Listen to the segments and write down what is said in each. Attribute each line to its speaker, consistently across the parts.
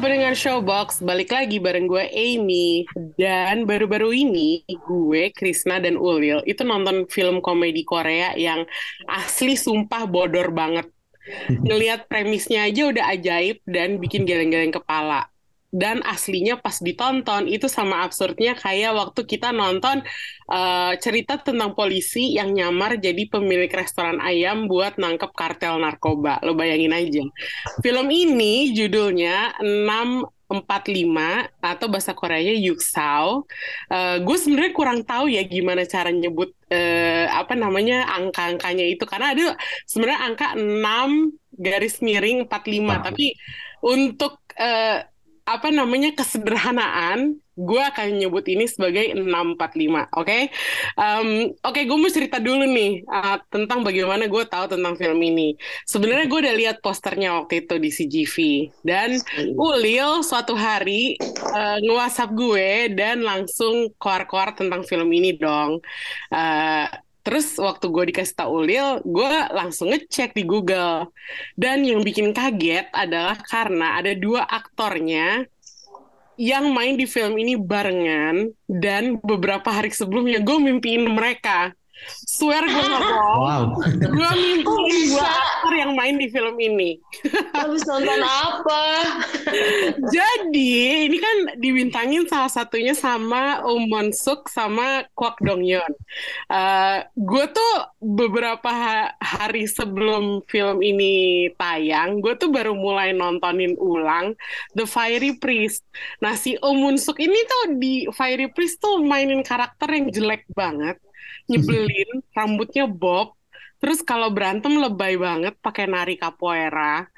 Speaker 1: Pendengar Showbox, balik lagi bareng gue Amy. Dan baru-baru ini gue, Krisna, dan Ulil itu nonton film komedi Korea yang asli sumpah bodor banget. Ngeliat premisnya aja udah ajaib dan bikin geleng-geleng kepala dan aslinya pas ditonton itu sama absurdnya kayak waktu kita nonton uh, cerita tentang polisi yang nyamar jadi pemilik restoran ayam buat nangkep kartel narkoba. Lo bayangin aja. Film ini judulnya 645 atau bahasa Koreanya Yuksao. Uh, gue sebenarnya kurang tahu ya gimana cara nyebut uh, apa namanya angka-angkanya itu karena ada sebenarnya angka 6 garis miring 45 oh. tapi untuk uh, apa namanya kesederhanaan, gue akan nyebut ini sebagai 645, oke? Okay? Um, oke, okay, gue mau cerita dulu nih uh, tentang bagaimana gue tahu tentang film ini. Sebenarnya gue udah lihat posternya waktu itu di CGV dan Ulil suatu hari uh, nge-WhatsApp gue dan langsung keluar-keluar tentang film ini dong. Uh, Terus waktu gue dikasih tau Ulil, gue langsung ngecek di Google. Dan yang bikin kaget adalah karena ada dua aktornya yang main di film ini barengan dan beberapa hari sebelumnya gue mimpiin mereka. Swear gue gak bohong. Wow. Gue mimpi dua aktor yang main di film ini.
Speaker 2: Habis nonton apa?
Speaker 1: Jadi ini kan dibintangin salah satunya sama Um Mon Suk sama Kwak Dong Yeon. Uh, gue tuh beberapa hari sebelum film ini tayang, gue tuh baru mulai nontonin ulang The Fiery Priest. Nah si Um Mon Suk ini tuh di Fiery Priest tuh mainin karakter yang jelek banget nyebelin, rambutnya bob, terus kalau berantem lebay banget pakai nari capoeira.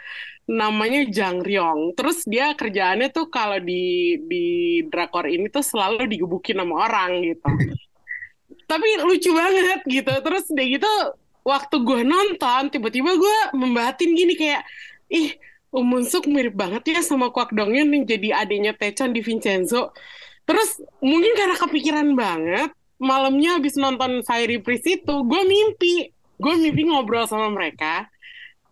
Speaker 1: Namanya Jang Ryong. Terus dia kerjaannya tuh kalau di di drakor ini tuh selalu digebukin sama orang gitu. Tapi lucu banget gitu. Terus dia gitu waktu gue nonton tiba-tiba gue membatin gini kayak ih Umunsuk mirip banget ya sama Kwak Dongyeon yang jadi adiknya Taechan di Vincenzo. Terus mungkin karena kepikiran banget, malamnya habis nonton Fiery Priest itu gue mimpi. Gue mimpi ngobrol sama mereka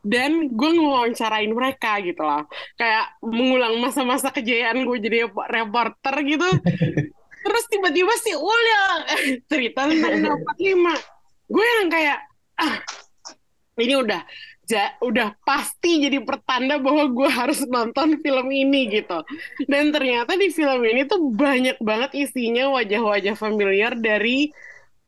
Speaker 1: dan gue ngewawancarain mereka gitu loh. Kayak mengulang masa-masa kejayaan gue jadi reporter gitu. Terus tiba-tiba si Ulya cerita tentang 45 gue yang kayak ah ini udah ja, udah pasti jadi pertanda bahwa gue harus nonton film ini gitu. Dan ternyata di film ini tuh banyak banget isinya wajah-wajah familiar dari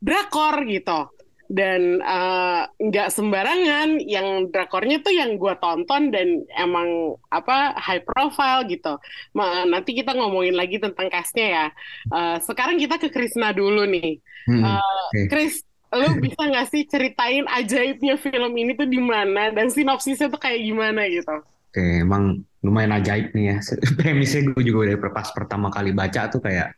Speaker 1: drakor gitu. Dan eh, nggak uh, sembarangan, yang drakornya tuh yang gue tonton dan emang apa high profile gitu. Ma, nanti kita ngomongin lagi tentang castnya ya. Uh, sekarang kita ke Krisna dulu nih. Hmm, uh, okay. Chris, lu bisa nggak sih ceritain ajaibnya film ini tuh di mana dan sinopsisnya tuh kayak gimana gitu?
Speaker 3: Oke, emang lumayan ajaib nih ya. Premisnya gue juga udah pas pertama kali baca tuh kayak,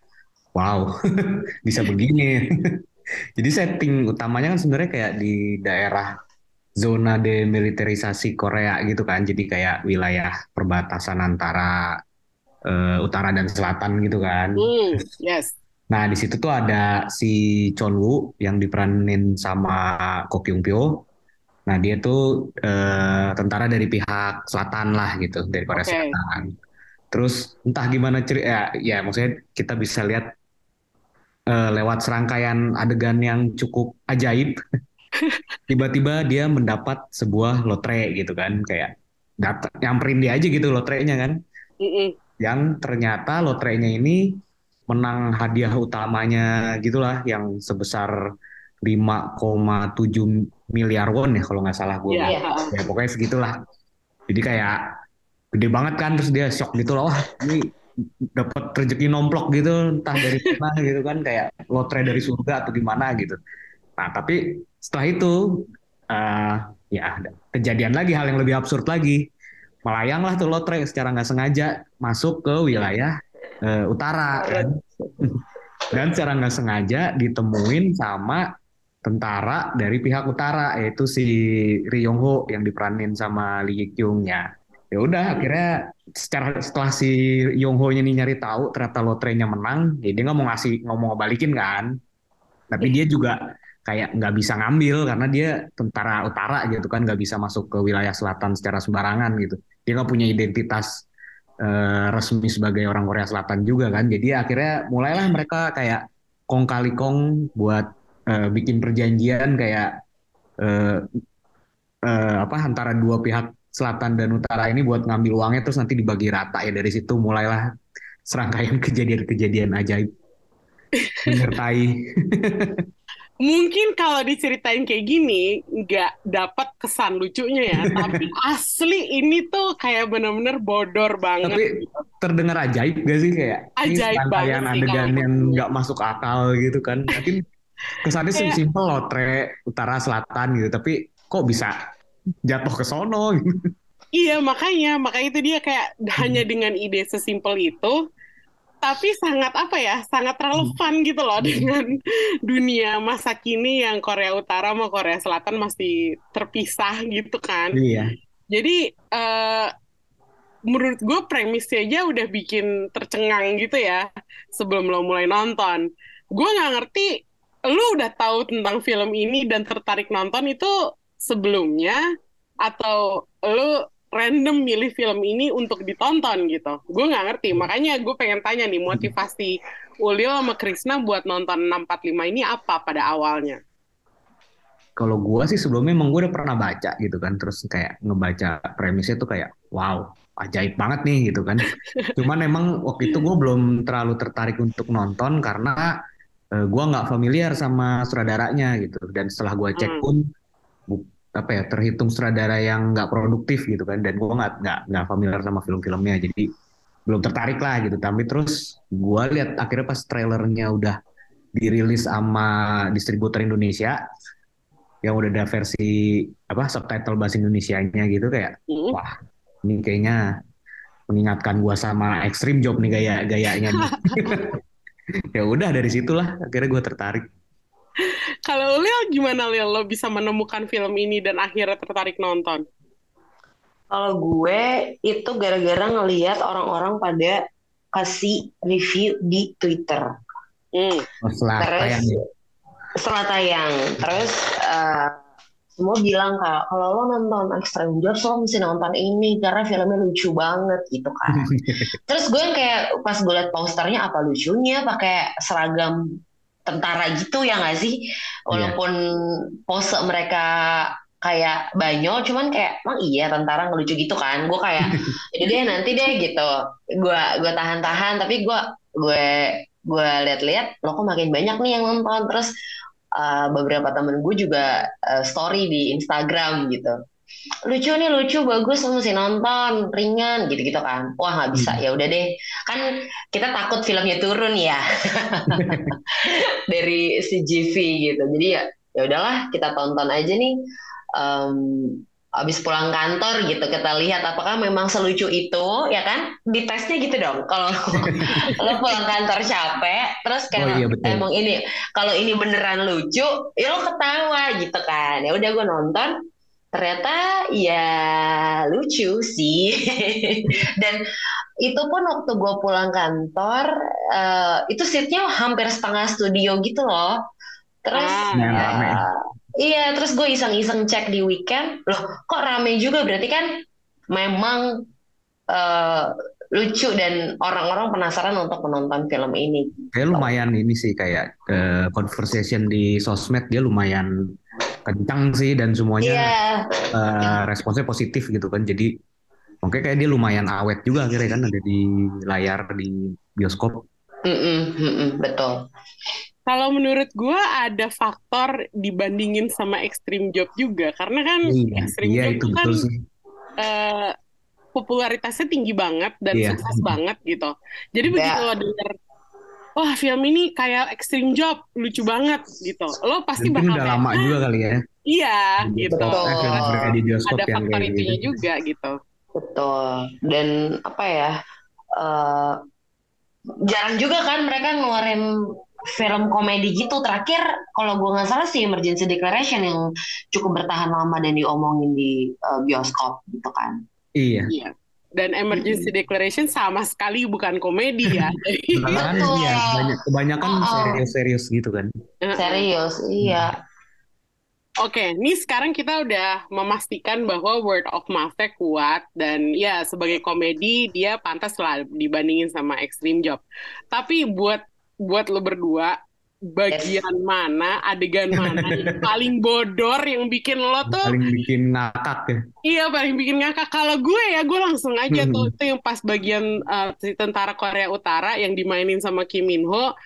Speaker 3: wow, bisa begini. Jadi setting utamanya kan sebenarnya kayak di daerah zona demilitarisasi Korea gitu kan. Jadi kayak wilayah perbatasan antara uh, utara dan selatan gitu kan.
Speaker 1: Mm, yes.
Speaker 3: Nah, di situ tuh ada si Chon Woo yang diperanin sama Ko Kyung Pyo. Nah, dia tuh eh, tentara dari pihak selatan lah gitu, dari Korea okay. Selatan. Terus entah gimana cerita ya, ya maksudnya kita bisa lihat eh, lewat serangkaian adegan yang cukup ajaib. Tiba-tiba dia mendapat sebuah lotre gitu kan, kayak dat nyamperin dia aja gitu lotrenya kan. Mm -mm. Yang ternyata lotrenya ini menang hadiah utamanya gitulah yang sebesar 5,7 miliar won ya kalau nggak salah gue. Yeah. Ya pokoknya segitulah. Jadi kayak gede banget kan terus dia shock gitu loh. Wah, ini dapat rezeki nomplok gitu entah dari mana gitu kan kayak lotre dari surga atau gimana gitu. Nah, tapi setelah itu uh, ya kejadian lagi hal yang lebih absurd lagi. Melayang lah tuh lotre secara nggak sengaja masuk ke wilayah uh, utara kan. dan secara nggak sengaja ditemuin sama tentara dari pihak utara yaitu si Ri Yong yang diperanin sama Lee Kyung ya. Ya udah akhirnya secara setelah si Yong nih nyari tahu ternyata lotrenya menang, ya dia nggak mau ngasih nggak mau ngebalikin kan. Tapi dia juga kayak nggak bisa ngambil karena dia tentara utara gitu kan nggak bisa masuk ke wilayah selatan secara sembarangan gitu. Dia nggak punya identitas uh, resmi sebagai orang Korea Selatan juga kan. Jadi akhirnya mulailah mereka kayak kong kali kong buat uh, bikin perjanjian kayak uh, uh, apa antara dua pihak selatan dan utara ini buat ngambil uangnya terus nanti dibagi rata ya. Dari situ mulailah serangkaian kejadian-kejadian ajaib. Menyertai
Speaker 1: mungkin kalau diceritain kayak gini nggak dapat kesan lucunya ya. Tapi asli ini tuh kayak bener-bener bodor banget.
Speaker 3: Tapi terdengar ajaib gak sih? Kayak
Speaker 1: ajaib
Speaker 3: ini
Speaker 1: banget
Speaker 3: adegan yang nggak masuk akal gitu kan. Mungkin kesannya kayak, simpel lotre utara selatan gitu. Tapi kok bisa jatuh ke sono? Gitu.
Speaker 1: iya makanya. Makanya itu dia kayak hmm. hanya dengan ide sesimpel itu tapi sangat apa ya sangat relevan gitu loh hmm. dengan dunia masa kini yang Korea Utara sama Korea Selatan masih terpisah gitu kan.
Speaker 3: Iya.
Speaker 1: Jadi uh, menurut gue premisnya aja udah bikin tercengang gitu ya sebelum lo mulai nonton. Gue nggak ngerti lu udah tahu tentang film ini dan tertarik nonton itu sebelumnya atau lu random milih film ini untuk ditonton gitu. Gue nggak ngerti, makanya gue pengen tanya nih motivasi Ulil sama Krisna buat nonton 645 ini apa pada awalnya?
Speaker 3: Kalau gue sih sebelumnya emang gue udah pernah baca gitu kan, terus kayak ngebaca premisnya tuh kayak wow ajaib banget nih gitu kan. Cuman emang waktu itu gue belum terlalu tertarik untuk nonton karena uh, eh, gue nggak familiar sama sutradaranya gitu. Dan setelah gue cek hmm. Apa ya terhitung sutradara yang nggak produktif gitu kan. Dan gue nggak nggak nggak familiar sama film-filmnya jadi belum tertarik lah gitu. Tapi terus gue lihat akhirnya pas trailernya udah dirilis sama distributor Indonesia yang udah ada versi apa subtitle bahasa Indonesia-nya gitu kayak mm. wah ini kayaknya mengingatkan gue sama Extreme Job nih gaya gayanya ya udah dari situlah akhirnya gue tertarik
Speaker 1: kalau Lil gimana Lil? Lo bisa menemukan film ini dan akhirnya tertarik nonton?
Speaker 2: Kalau gue itu gara-gara ngelihat orang-orang pada kasih review di Twitter.
Speaker 3: Hmm. Oh, setelah Terus, tayang. Ya?
Speaker 2: Setelah tayang. Terus uh, semua bilang kak kalau lo nonton Extreme Jobs lo mesti nonton ini karena filmnya lucu banget gitu kan. Terus gue kayak pas gue liat posternya apa lucunya pakai seragam tentara gitu ya nggak sih iya. walaupun yeah. pose mereka kayak banyo cuman kayak emang iya tentara ngelucu gitu kan gue kayak jadi deh nanti deh gitu gue gue tahan-tahan tapi gue gue gue lihat-lihat lo kok makin banyak nih yang nonton terus uh, beberapa temen gue juga uh, story di Instagram gitu lucu nih lucu bagus mesti nonton ringan gitu gitu kan. Wah nggak bisa. Hmm. ya udah deh. Kan kita takut filmnya turun ya. Dari CGV gitu. Jadi ya ya udahlah kita tonton aja nih. Um, abis pulang kantor gitu kita lihat apakah memang selucu itu ya kan? Di tesnya gitu dong. Kalau lo pulang kantor capek terus kayak oh, iya, emang ini kalau ini beneran lucu ya lo ketawa gitu kan. Ya udah gue nonton ternyata ya lucu sih. Dan itu pun waktu gue pulang kantor uh, itu seatnya hampir setengah studio gitu loh. Terus ah, uh, iya. terus gue iseng-iseng cek di weekend. Loh kok rame juga? Berarti kan memang uh, lucu dan orang-orang penasaran untuk menonton film ini.
Speaker 3: Kayak lumayan ini sih kayak uh, conversation di sosmed dia lumayan kencang sih dan semuanya yeah. Iya. uh, responsnya positif gitu kan jadi mungkin kayak dia lumayan awet juga akhirnya kan ada di layar di bioskop
Speaker 2: mm -mm, mm -mm, betul
Speaker 1: kalau menurut gue ada faktor dibandingin sama Extreme Job juga karena kan
Speaker 3: iya,
Speaker 1: Extreme
Speaker 3: iya,
Speaker 1: Job
Speaker 3: itu kan
Speaker 1: uh, popularitasnya tinggi banget dan yeah. sukses banget gitu jadi yeah. begitu lo denger wah film ini kayak extreme job lucu banget gitu lo pasti
Speaker 3: bakal udah lama juga kali ya
Speaker 1: iya gitu
Speaker 2: betul.
Speaker 1: Di ada faktor itunya gitu. juga gitu
Speaker 2: betul dan apa ya uh, jarang juga kan mereka ngeluarin film komedi gitu. Terakhir kalau gue nggak salah sih Emergency Declaration yang cukup bertahan lama dan diomongin di uh, bioskop gitu kan.
Speaker 3: Iya.
Speaker 1: Iya. Dan Emergency Declaration sama sekali bukan komedi ya.
Speaker 3: Kebanyakan
Speaker 2: Betul.
Speaker 3: iya, banyak, kebanyakan
Speaker 2: Oh, oh.
Speaker 3: serius-serius gitu kan.
Speaker 2: Serius, iya.
Speaker 1: Oke, nih sekarang kita udah memastikan bahwa word of mouth-nya kuat dan ya sebagai komedi dia pantas lah dibandingin sama Extreme Job. Tapi buat buat lo berdua bagian mana, adegan mana yang paling bodor yang bikin lo tuh
Speaker 3: Paling bikin ngakak ya.
Speaker 1: iya paling bikin ngakak. Kalau gue ya gue langsung aja
Speaker 3: Hmm.
Speaker 1: tuh itu yang pas bagian uh, si tentara Korea Utara yang dimainin sama Kim Min Ho.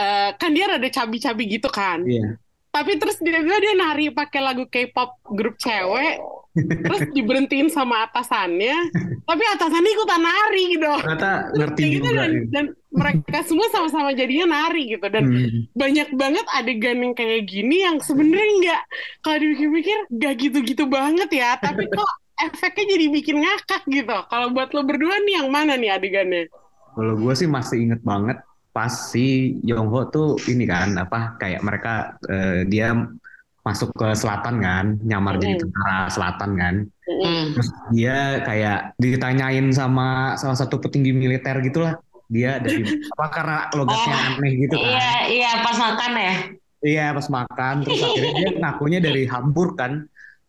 Speaker 1: Eh, kan dia rada cabi-cabi gitu kan.
Speaker 3: Iya.
Speaker 1: Tapi terus dia bilang dia nari pakai lagu K-pop grup cewek, terus diberhentiin sama atasannya, tapi atasannya ikutan nari gitu.
Speaker 3: Ternyata ngerti
Speaker 1: gitu
Speaker 3: juga.
Speaker 1: dan, dan mereka semua sama-sama jadinya nari gitu dan
Speaker 3: Hmm.
Speaker 1: banyak banget adegan yang kayak gini yang sebenarnya nggak kalau dipikir-pikir nggak gitu-gitu banget ya, tapi kok efeknya jadi bikin ngakak gitu. Kalau buat lo berdua nih yang mana nih adegannya?
Speaker 3: Kalau gue sih masih inget banget pas si Yongho tuh ini kan apa kayak mereka eh, dia masuk ke selatan kan nyamar jadi
Speaker 1: Mm.
Speaker 3: tentara selatan kan
Speaker 2: Hmm.
Speaker 3: terus dia kayak ditanyain sama salah satu petinggi militer gitulah dia dari apa karena logatnya
Speaker 2: Oh,
Speaker 3: aneh gitu kan
Speaker 2: Iya, iya pas makan ya.
Speaker 3: iya pas makan terus akhirnya dia ngakunya dari Hamburg kan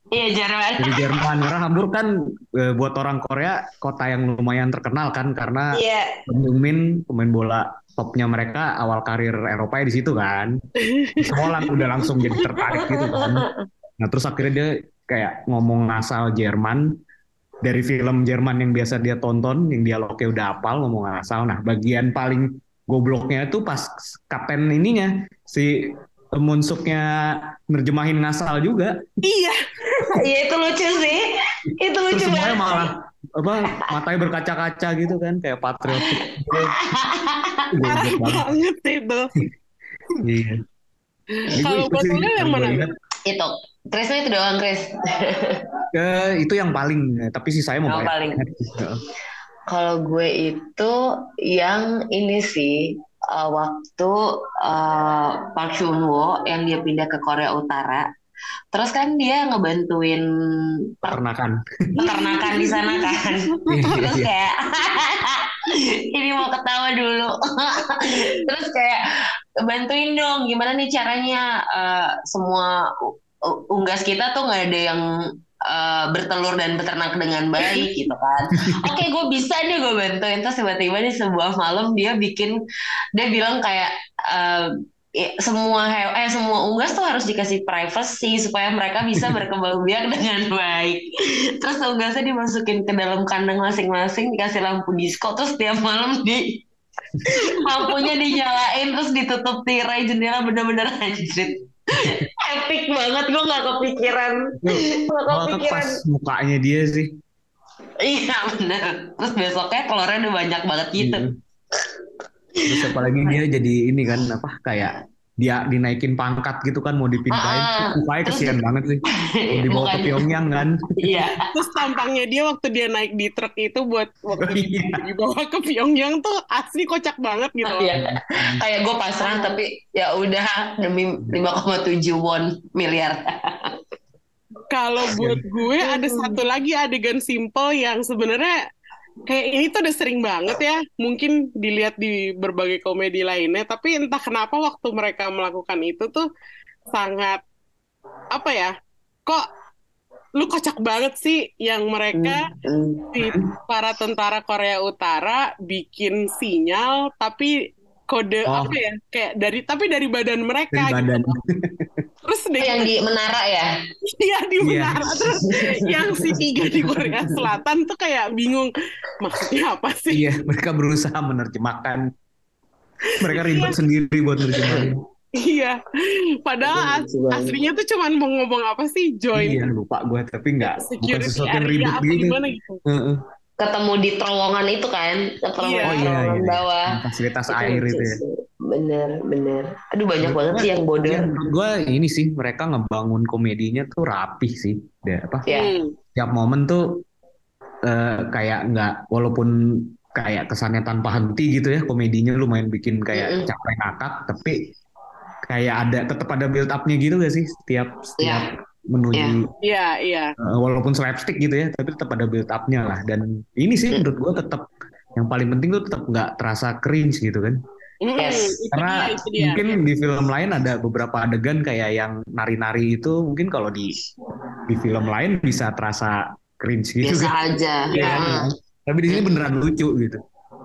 Speaker 2: Iya Jerman.
Speaker 3: dari Jerman karena Hamburg kan eh, buat orang Korea kota yang lumayan terkenal kan karena
Speaker 2: Iya.
Speaker 3: Min pemain bola topnya mereka awal karir Eropa di situ kan. Semua lang- udah langsung jadi tertarik gitu kan. Nah terus akhirnya dia kayak ngomong ngasal Jerman dari film Jerman yang biasa dia tonton, yang dialognya udah hafal ngomong ngasal. Nah bagian paling gobloknya itu pas kapten ininya si Munsuknya nerjemahin ngasal juga.
Speaker 1: Iya,
Speaker 2: Iya itu lucu sih. Itu
Speaker 3: Terus
Speaker 2: lucu
Speaker 3: semuanya
Speaker 2: banget.
Speaker 3: malah apa matanya berkaca-kaca gitu kan kayak patriotik.
Speaker 1: parah
Speaker 3: Goblok banget.
Speaker 1: banget itu.
Speaker 3: Iya.
Speaker 1: Kalau buat yang mana?
Speaker 2: Itu. Chris itu doang Chris.
Speaker 3: Ke itu yang paling, tapi sih saya mau
Speaker 2: Yang paling. Kalau gue itu yang ini sih uh, waktu uh, Park Chun Wo yang dia pindah ke Korea Utara. Terus kan dia ngebantuin
Speaker 3: Peternakan.
Speaker 2: peternakan di sana kan.
Speaker 3: Iya,
Speaker 2: Terus
Speaker 3: iya.
Speaker 2: kayak ini mau ketawa dulu. Terus kayak bantuin dong gimana nih caranya uh, semua unggas kita tuh nggak ada yang uh, bertelur dan beternak dengan baik gitu kan. Oke, gue bisa nih gue bantuin terus tiba-tiba di sebuah malam dia bikin dia bilang kayak uh, ya, semua eh semua unggas tuh harus dikasih privacy supaya mereka bisa berkembang biak dengan baik. Terus unggasnya dimasukin ke dalam kandang masing-masing dikasih lampu disco terus tiap malam di lampunya dinyalain terus ditutup tirai jendela bener-bener anjrit. Epic banget gue nggak kepikiran. Nggak
Speaker 3: Malah
Speaker 2: kepikiran.
Speaker 3: pas mukanya dia sih.
Speaker 2: Iya bener. Terus besoknya telurnya udah banyak banget gitu.
Speaker 3: Iya. Terus apalagi dia jadi ini kan apa kayak dia dinaikin pangkat gitu kan mau dipindahin.
Speaker 2: Ah,
Speaker 3: Mukanya
Speaker 2: terus-
Speaker 3: kesian banget sih. Mau dibawa ke Pyongyang kan.
Speaker 2: Iya.
Speaker 1: Terus tampangnya dia waktu dia naik di truk itu buat waktu
Speaker 3: Iya.
Speaker 1: dibawa ke Pyongyang tuh asli kocak banget gitu.
Speaker 2: Iya. Kayak gue pasrah tapi ya udah demi 5,7 won miliar.
Speaker 1: Kalau buat gue ada satu lagi adegan simple yang sebenarnya kayak ini tuh udah sering banget ya. Mungkin dilihat di berbagai komedi lainnya, tapi entah kenapa waktu mereka melakukan itu tuh sangat apa ya? Kok lu kocak banget sih yang mereka
Speaker 2: Hmm.
Speaker 1: si para tentara Korea Utara bikin sinyal tapi kode
Speaker 3: Oh.
Speaker 1: apa ya kayak dari tapi dari badan mereka
Speaker 3: Dari badan.
Speaker 1: gitu. terus deh
Speaker 2: Yang di menara ya.
Speaker 1: dia di
Speaker 3: Iya.
Speaker 1: menara terus yang si tiga di Korea Selatan tuh kayak bingung maksudnya apa sih
Speaker 3: Iya, mereka berusaha menerjemahkan. Mereka ribet sendiri buat nerjemahin.
Speaker 1: iya padahal as- aslinya tuh cuman mau ngomong apa sih join
Speaker 3: Iya, lupa gue tapi nggak bukan sesuatu yang ribet gitu.
Speaker 1: gimana gitu
Speaker 3: Heeh.
Speaker 2: Ketemu di terowongan itu kan. Terowongan,
Speaker 1: Iya.
Speaker 3: Oh iya,
Speaker 2: terowongan
Speaker 3: iya.
Speaker 2: bawah.
Speaker 3: Fasilitas
Speaker 2: Itu
Speaker 3: air itu ya.
Speaker 2: sih. Bener, bener. Aduh banyak banget sih yang bodoh.
Speaker 3: Ya, menurut gue ini sih mereka ngebangun komedinya tuh rapih sih. Dia apa?
Speaker 2: Ya.
Speaker 1: Hmm.
Speaker 3: Tiap momen tuh eh, kayak nggak walaupun kayak kesannya tanpa henti gitu ya komedinya lumayan bikin kayak
Speaker 2: Mm-mm.
Speaker 3: capek ngakak tapi kayak ada tetap ada build up-nya gitu gak sih setiap setiap menuju
Speaker 1: Iya, iya.
Speaker 3: eh, walaupun slapstick gitu ya tapi tetap ada build up-nya lah dan ini sih menurut gua tetap yang paling penting tuh tetap nggak terasa cringe gitu kan
Speaker 2: Yes.
Speaker 1: itu
Speaker 3: karena
Speaker 1: dia, itu dia.
Speaker 3: mungkin di film lain ada beberapa adegan kayak yang nari-nari itu mungkin kalau di di film lain bisa terasa cringe gitu
Speaker 2: biasa
Speaker 3: kan
Speaker 2: aja.
Speaker 3: Ya,
Speaker 2: Heeh.
Speaker 3: tapi di sini beneran lucu gitu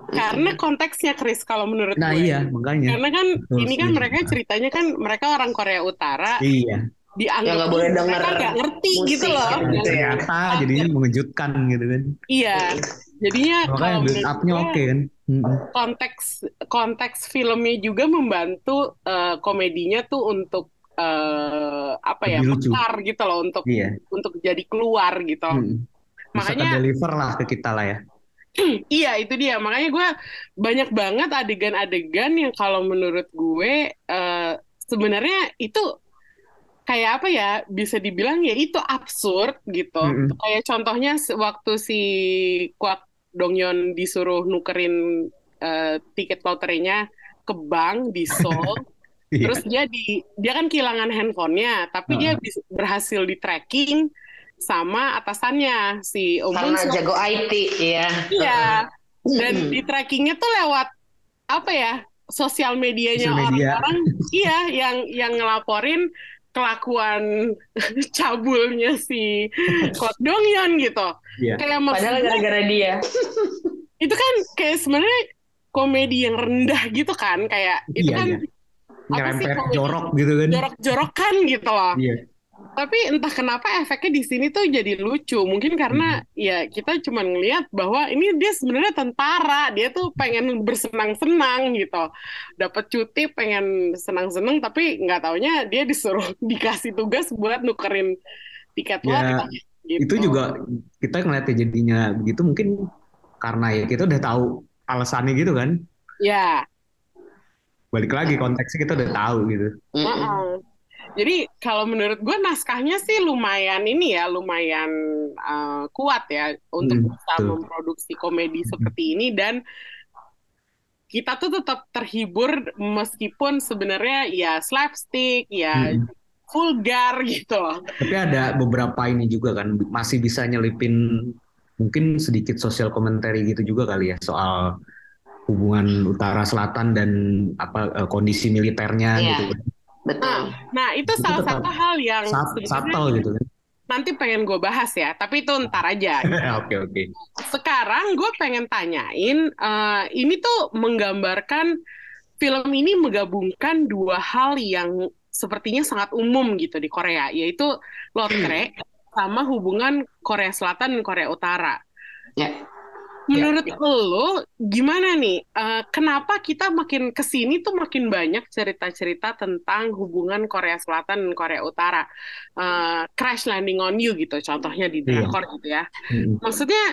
Speaker 1: Karena konteksnya Chris kalau menurut
Speaker 3: nah
Speaker 1: gue.
Speaker 3: iya makanya
Speaker 1: Karena kan
Speaker 3: Betul,
Speaker 1: ini kan mereka ceritanya kan mereka orang Korea Utara
Speaker 3: iya
Speaker 1: dianggap
Speaker 2: nggak boleh denger
Speaker 1: mereka nggak ngerti
Speaker 2: musik
Speaker 1: gitu loh.
Speaker 2: gitu ya.
Speaker 3: ternyata jadinya mengejutkan gitu kan
Speaker 1: Iya. Jadinya
Speaker 3: makanya
Speaker 1: kalau
Speaker 3: build up-nya oke kan Mm-mm.
Speaker 1: konteks konteks filmnya juga membantu eh, komedinya tuh untuk eh, apa ya
Speaker 3: Lebih lucu.
Speaker 1: mekar gitu loh untuk
Speaker 3: iya
Speaker 1: untuk jadi keluar gitu.
Speaker 3: Bisa
Speaker 1: Makanya
Speaker 3: deliver lah ke kita lah ya
Speaker 1: iya itu dia makanya gue banyak banget adegan-adegan yang kalau menurut gue eh, sebenarnya itu kayak apa ya bisa dibilang ya itu absurd gitu.
Speaker 3: Mm-mm.
Speaker 1: Kayak contohnya waktu si Kwak Dongyeon disuruh nukerin eh, tiket loterinya ke bank di Seoul.
Speaker 3: Iya.
Speaker 1: Terus dia di dia kan kehilangan handphonenya, tapi dia bis- berhasil di tracking sama atasannya si Om
Speaker 2: karena
Speaker 1: Bun
Speaker 2: jago IT ya
Speaker 1: Iya. Dan
Speaker 2: Mm-mm.
Speaker 1: di trackingnya tuh lewat apa ya? Sosial medianya
Speaker 3: Sosial media.
Speaker 1: orang-orang iya yang yang ngelaporin kelakuan cabulnya si Kwak Dongyeon gitu.
Speaker 3: Iya.
Speaker 1: Kayak
Speaker 2: padahal gara-gara dia
Speaker 1: itu kan kayak sebenarnya komedi yang rendah gitu kan kayak itu
Speaker 3: Iya,
Speaker 1: kan
Speaker 3: iya.
Speaker 1: apa sih komedi?
Speaker 3: jorok gitu kan
Speaker 1: jorok-jorokan gitu loh.
Speaker 3: iya
Speaker 1: Tapi entah kenapa efeknya di sini tuh jadi lucu. Mungkin karena
Speaker 3: Hmm.
Speaker 1: ya kita cuma ngelihat bahwa ini dia sebenarnya tentara, dia tuh pengen bersenang-senang gitu. Dapat cuti pengen senang-senang tapi nggak taunya dia disuruh dikasih tugas buat nukerin tiket
Speaker 3: Ya,
Speaker 1: lotre. Gitu.
Speaker 3: itu juga kita ngeliatnya jadinya begitu mungkin karena ya kita udah tahu alasannya gitu kan
Speaker 1: Ya,
Speaker 3: balik lagi konteksnya kita udah tahu gitu
Speaker 2: Mm-mm.
Speaker 1: Heeh. Jadi kalau menurut gue naskahnya sih lumayan ini ya, lumayan uh, kuat ya untuk
Speaker 3: Hmm,
Speaker 1: bisa
Speaker 3: betul.
Speaker 1: memproduksi komedi seperti ini dan kita tuh tetap terhibur meskipun sebenarnya ya slapstick, ya
Speaker 3: Hmm.
Speaker 1: vulgar gitu loh.
Speaker 3: tapi ada beberapa ini juga kan masih bisa nyelipin mungkin sedikit sosial komentari gitu juga kali ya soal hubungan utara selatan dan apa eh, kondisi militernya
Speaker 2: Iya.
Speaker 3: gitu
Speaker 2: betul.
Speaker 1: Nah itu
Speaker 3: Itu
Speaker 1: salah
Speaker 3: tetap
Speaker 1: satu hal yang
Speaker 3: subtle gitu kan.
Speaker 1: nanti pengen gue bahas ya, tapi itu ntar aja.
Speaker 3: oke oke.
Speaker 1: Sekarang gue pengen tanyain, eh, ini tuh menggambarkan film ini menggabungkan dua hal yang sepertinya sangat umum gitu di Korea, yaitu lotre sama hubungan Korea Selatan dan Korea Utara.
Speaker 2: ya
Speaker 1: Menurut lo gimana nih? Eh, kenapa kita makin ke sini tuh makin banyak cerita-cerita tentang hubungan Korea Selatan dan Korea Utara? Eh, Crash Landing on You gitu, contohnya di
Speaker 3: Iya.
Speaker 1: drakor gitu ya.
Speaker 3: Mm-mm.
Speaker 1: Maksudnya,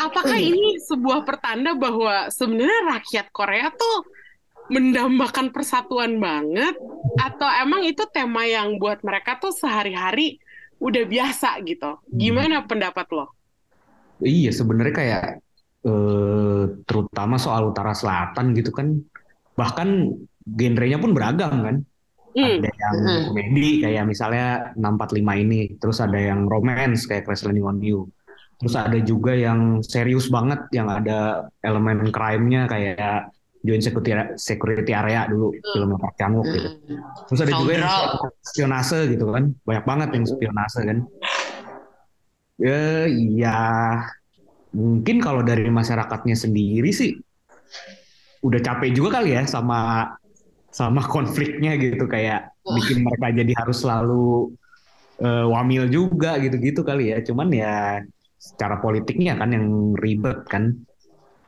Speaker 1: apakah ini sebuah pertanda bahwa sebenarnya rakyat Korea tuh mendambakan persatuan banget, atau emang itu tema yang buat mereka tuh sehari-hari udah biasa gitu? Gimana pendapat lo?
Speaker 3: Iya sebenarnya kayak eh, terutama soal utara selatan gitu kan. Bahkan genrenya pun beragam kan.
Speaker 1: Hmm,
Speaker 3: ada yang
Speaker 2: Mm.
Speaker 3: komedi kayak misalnya 645 ini. Terus ada yang romance kayak Crash Landing on You. Terus ada juga yang serius banget yang ada elemen crime-nya kayak Joint Security, Security Area dulu film Park Chan Wook gitu.
Speaker 2: Mm-mm.
Speaker 3: terus ada juga yang spionase gitu kan. Banyak banget yang spionase kan. Ya iya mungkin kalau dari masyarakatnya sendiri sih udah capek juga kali ya sama sama konfliknya gitu. Kayak bikin mereka jadi harus selalu eh, wamil juga gitu-gitu kali ya. Cuman ya secara politiknya kan yang ribet kan.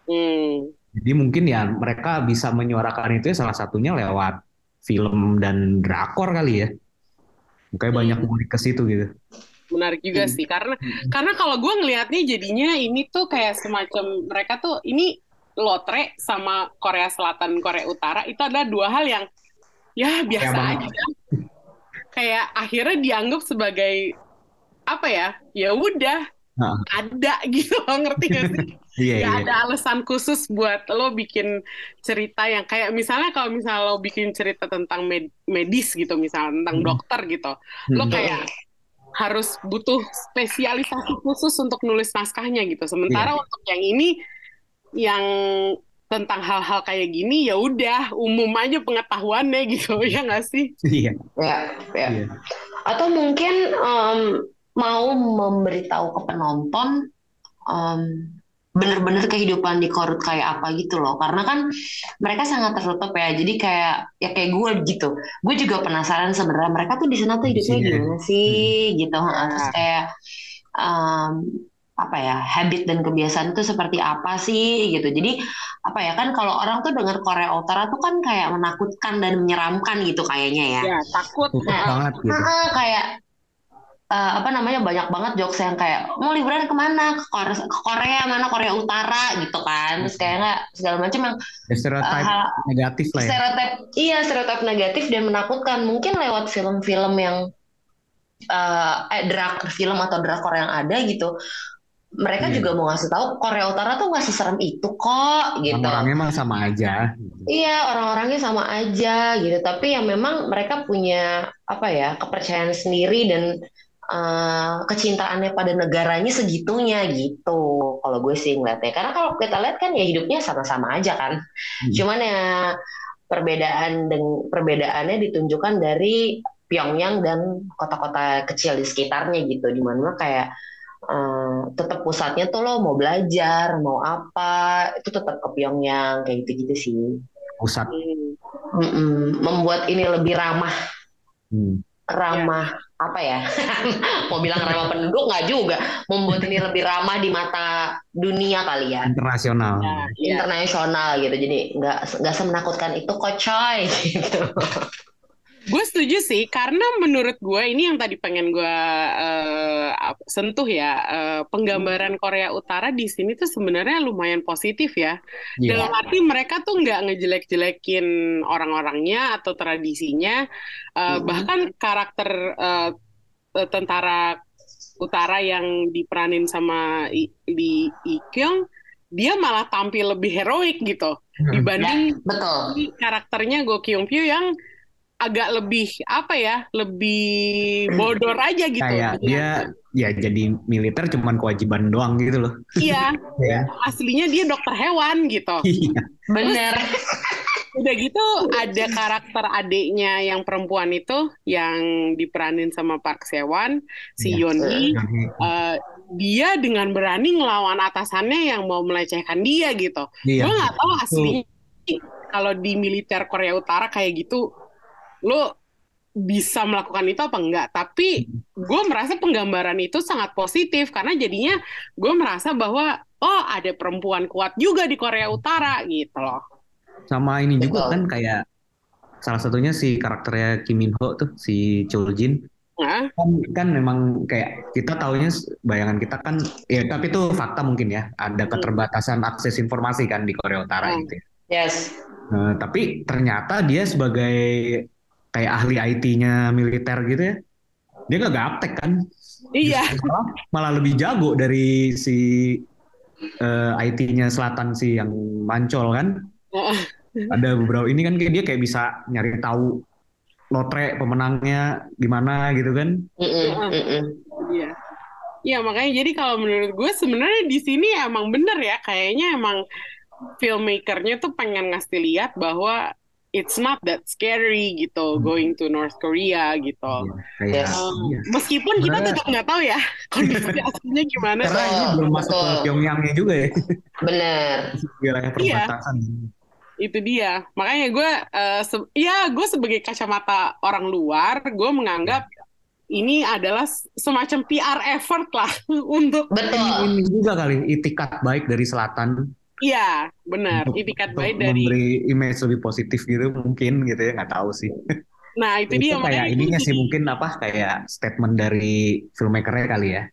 Speaker 1: Hmm.
Speaker 3: jadi mungkin ya mereka bisa menyuarakan itu ya salah satunya lewat film dan drakor kali ya. Makanya banyak ngulik ke situ gitu
Speaker 1: menarik juga
Speaker 2: Hmm.
Speaker 1: sih karena karena kalau gue ngelihatnya jadinya ini tuh kayak semacam mereka tuh ini lotre sama Korea Selatan Korea Utara itu adalah dua hal yang ya biasa aja kayak akhirnya dianggap sebagai apa ya ya udah
Speaker 3: Nah.
Speaker 1: ada gitu loh, ngerti gak sih?
Speaker 3: Iya,
Speaker 1: Gak
Speaker 3: iya.
Speaker 1: ada alasan khusus buat lo bikin cerita yang kayak misalnya kalau misalnya lo bikin cerita tentang med- medis gitu, misalnya tentang
Speaker 3: Hmm.
Speaker 1: dokter gitu, lo
Speaker 3: Hmm.
Speaker 1: kayak harus butuh spesialisasi khusus untuk nulis naskahnya gitu. Sementara
Speaker 3: Iya.
Speaker 1: untuk yang ini yang tentang hal-hal kayak gini ya udah umum aja pengetahuannya gitu ya nggak sih?
Speaker 3: Iya.
Speaker 2: Ya, ya.
Speaker 3: Iya.
Speaker 2: Atau mungkin em, mau memberitahu ke penonton em, bener-bener kehidupan di Korut kayak apa gitu loh. Karena kan mereka sangat tertutup ya. Jadi kayak ya kayak gue gitu. Gue juga penasaran sebenarnya mereka tuh di sana tuh hidupnya
Speaker 3: Iya.
Speaker 2: gimana sih gitu. Terus kayak em, apa ya habit dan kebiasaan itu seperti apa sih gitu. Jadi apa ya kan kalau orang tuh dengar Korea Utara tuh kan kayak menakutkan dan menyeramkan gitu kayaknya ya.
Speaker 1: Ya takut.
Speaker 2: Nah,
Speaker 3: banget gitu.
Speaker 2: Heeh, kayak eh, apa namanya banyak banget jokes yang kayak mau liburan ke mana ke Korea, ke Korea mana Korea Utara gitu kan terus kayak nggak segala macam yang
Speaker 3: Ya, stereotip
Speaker 2: eh, hal-
Speaker 3: negatif lah ya.
Speaker 2: stereotip iya stereotip negatif dan menakutkan mungkin lewat film-film yang eh eh, drakor film atau drakor yang ada gitu mereka
Speaker 3: Iya.
Speaker 2: juga mau ngasih tahu Korea Utara tuh nggak seserem itu kok gitu
Speaker 3: Orang-orangnya emang sama aja.
Speaker 2: Iya, orang-orangnya sama aja gitu. Tapi ya memang mereka punya apa ya kepercayaan sendiri dan eh, kecintaannya pada negaranya segitunya gitu. Kalau gue sih ngeliatnya. Karena kalau kita lihat kan ya hidupnya sama-sama aja kan.
Speaker 3: Hmm.
Speaker 2: Cuman ya perbedaan dan perbedaannya ditunjukkan dari Pyongyang dan kota-kota kecil di sekitarnya gitu. Di mana kayak eh, tetap pusatnya tuh lo mau belajar, mau apa, itu tetap ke Pyongyang kayak gitu-gitu sih.
Speaker 3: Pusat.
Speaker 1: Hmm.
Speaker 2: Mm-mm. membuat ini lebih ramah
Speaker 3: Hmm.
Speaker 2: ramah apa ya mau bilang ramah penduduk nggak juga membuat ini lebih ramah di mata dunia kali ya.
Speaker 3: Internasional.
Speaker 1: Ya,
Speaker 2: internasional gitu. Jadi nggak nggak semenakutkan itu kok coy gitu
Speaker 1: Gue setuju sih, karena menurut gue ini yang tadi pengen gue ap- sentuh ya, eh, penggambaran Korea Utara di sini tuh sebenarnya lumayan positif ya.
Speaker 3: Iya.
Speaker 1: Dalam arti mereka tuh nggak ngejelek-jelekin orang-orangnya atau tradisinya, Eh,
Speaker 2: Mhm.
Speaker 1: bahkan karakter eh, tentara utara yang diperanin sama I, di Ikyong, dia malah tampil lebih heroik gitu
Speaker 3: Hmm.
Speaker 1: dibanding
Speaker 2: betul
Speaker 1: si karakternya Go Kyung Pyo yang agak lebih apa ya lebih bodor aja gitu
Speaker 3: Kayak dia ya jadi militer cuman kewajiban doang gitu loh.
Speaker 1: iya
Speaker 3: Ya.
Speaker 1: aslinya dia dokter hewan gitu
Speaker 3: Iya.
Speaker 2: bener
Speaker 1: udah gitu ada karakter adiknya yang perempuan itu yang diperanin sama Park Sewon si
Speaker 3: Iya.
Speaker 1: Yoni Eh, dia dengan berani ngelawan atasannya yang mau melecehkan dia gitu
Speaker 3: Iya.
Speaker 1: gue nggak tahu aslinya kalau di militer Korea Utara kayak gitu lo bisa melakukan itu apa enggak tapi gue merasa penggambaran itu sangat positif karena jadinya gue merasa bahwa oh ada perempuan kuat juga di Korea Utara gitu loh
Speaker 3: Sama ini juga
Speaker 2: Betul.
Speaker 3: kan kayak salah satunya si karakternya Kim Min Ho tuh si Chul Jin
Speaker 1: nah,
Speaker 3: kan kan memang kayak kita taunya bayangan kita kan ya tapi itu fakta mungkin ya ada keterbatasan akses informasi kan di Korea Utara
Speaker 1: Hmm.
Speaker 3: gitu ya.
Speaker 2: yes
Speaker 3: Nah, tapi ternyata dia sebagai kayak ahli IT-nya militer gitu ya. Dia nggak gaptek kan?
Speaker 1: Iya.
Speaker 3: Malah, malah lebih jago dari si eh, IT-nya Selatan si yang mancol kan? Ada beberapa ini kan kayak dia kayak bisa nyari tahu lotre pemenangnya di mana gitu kan.
Speaker 1: Iya. Iya, makanya jadi kalau menurut gue sebenarnya di sini emang bener ya, kayaknya emang filmmakernya tuh pengen ngasih lihat bahwa it's not that scary gitu
Speaker 3: Hmm.
Speaker 1: going to North Korea gitu.
Speaker 3: Iya, kayak
Speaker 2: Yes.
Speaker 1: Um,
Speaker 3: iya.
Speaker 1: meskipun kita
Speaker 3: Sebenarnya-
Speaker 1: tetap nggak tahu ya kondisi aslinya gimana.
Speaker 3: karena ini belum masuk ke. Pyongyangnya juga ya
Speaker 2: bener
Speaker 3: wilayah perbatasan
Speaker 1: Itu dia. Makanya gue, eh, se- ya gue sebagai kacamata orang luar, gue menganggap ini adalah semacam PR effort lah untuk
Speaker 2: betul
Speaker 3: ini juga kali itikat baik dari selatan
Speaker 1: Iya, benar.
Speaker 3: untuk,
Speaker 1: Itikat
Speaker 3: untuk
Speaker 1: baik dari.
Speaker 3: memberi image lebih positif gitu mungkin gitu ya nggak tahu sih
Speaker 1: Nah, itu, dia
Speaker 3: itu kayak
Speaker 1: makanya
Speaker 3: ininya sih mungkin apa kayak statement dari filmmakernya kali ya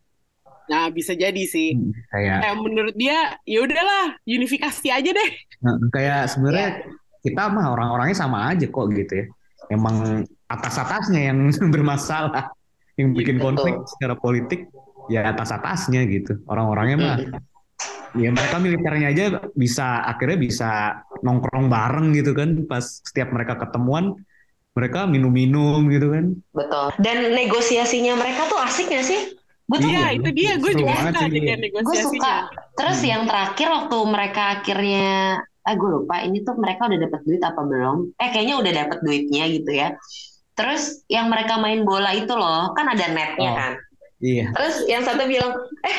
Speaker 1: Nah, bisa jadi sih.
Speaker 3: Hmm, kayak
Speaker 1: Kayak menurut dia, ya udahlah, unifikasi aja deh.
Speaker 3: Nah, kayak sebenarnya
Speaker 2: Ya.
Speaker 3: kita mah orang-orangnya sama aja kok gitu ya. Emang atas-atasnya yang bermasalah, yang bikin
Speaker 2: Betul.
Speaker 3: konflik secara politik. ya atas-atasnya gitu. Orang-orangnya mah ya mereka militernya aja bisa akhirnya bisa nongkrong bareng gitu kan pas setiap mereka ketemuan mereka minum-minum gitu kan.
Speaker 2: Betul. Dan negosiasinya mereka tuh asik gak sih? Gue tuh
Speaker 1: Iya, itu dia. Gue juga
Speaker 3: banget
Speaker 1: suka
Speaker 3: sih
Speaker 1: dengan
Speaker 2: gue
Speaker 1: negosiasinya.
Speaker 2: suka. Terus
Speaker 3: Hmm.
Speaker 2: yang terakhir waktu mereka akhirnya, ah gue lupa ini tuh mereka udah dapat duit apa belum? Eh kayaknya udah dapat duitnya gitu ya. Terus yang mereka main bola itu loh, kan ada netnya
Speaker 3: Oh.
Speaker 2: kan.
Speaker 3: Iya.
Speaker 2: Terus yang satu bilang, eh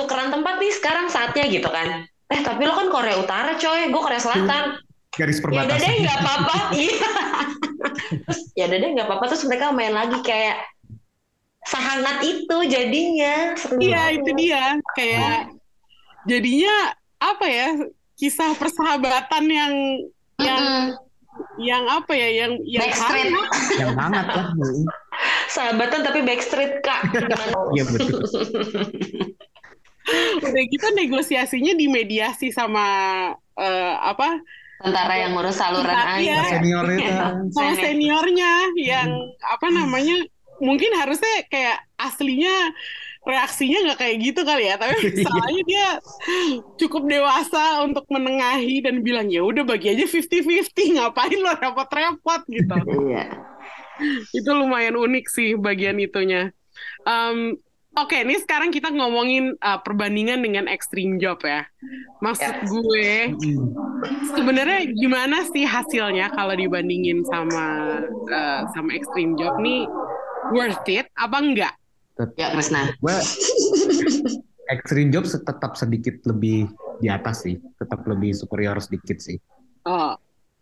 Speaker 2: tukeran tempat nih sekarang saatnya gitu kan. Eh tapi lo kan Korea Utara coy, gue Korea Selatan.
Speaker 3: Garis
Speaker 2: Ya udah deh
Speaker 3: perbatasan.
Speaker 2: nggak apa-apa. Iya. Terus ya udah deh nggak apa-apa. Terus mereka main lagi kayak sehangat itu jadinya.
Speaker 1: Iya, itu dia. Kayak jadinya apa ya? Kisah persahabatan yang yang
Speaker 2: Mm-mm.
Speaker 1: yang apa ya? Yang yang
Speaker 2: Backstreet.
Speaker 1: hangat.
Speaker 3: Yang hangat lah.
Speaker 2: Sahabatan tapi backstreet kak.
Speaker 3: Iya betul.
Speaker 1: Udah gitu negosiasinya dimediasi sama eh, apa?
Speaker 2: Tentara yang ngurus saluran air.
Speaker 3: Senior itu.
Speaker 1: sama
Speaker 2: Nenek.
Speaker 1: seniornya yang apa namanya mungkin harusnya kayak aslinya reaksinya nggak kayak gitu kali ya tapi misalnya dia cukup dewasa untuk menengahi dan bilang ya udah bagi aja 50-50 ngapain lo repot-repot gitu
Speaker 2: Iya.
Speaker 1: itu lumayan unik sih bagian itunya Em, Oke, ini sekarang kita ngomongin uh, perbandingan dengan Extreme Job ya. Maksud
Speaker 2: Ya.
Speaker 1: gue, sebenarnya gimana sih hasilnya kalau dibandingin sama uh, sama Extreme Job nih worth it apa enggak?
Speaker 2: Ya Krisna.
Speaker 3: Gue Extreme Job tetap sedikit lebih di atas sih, tetap lebih superior sedikit sih.
Speaker 1: Oh,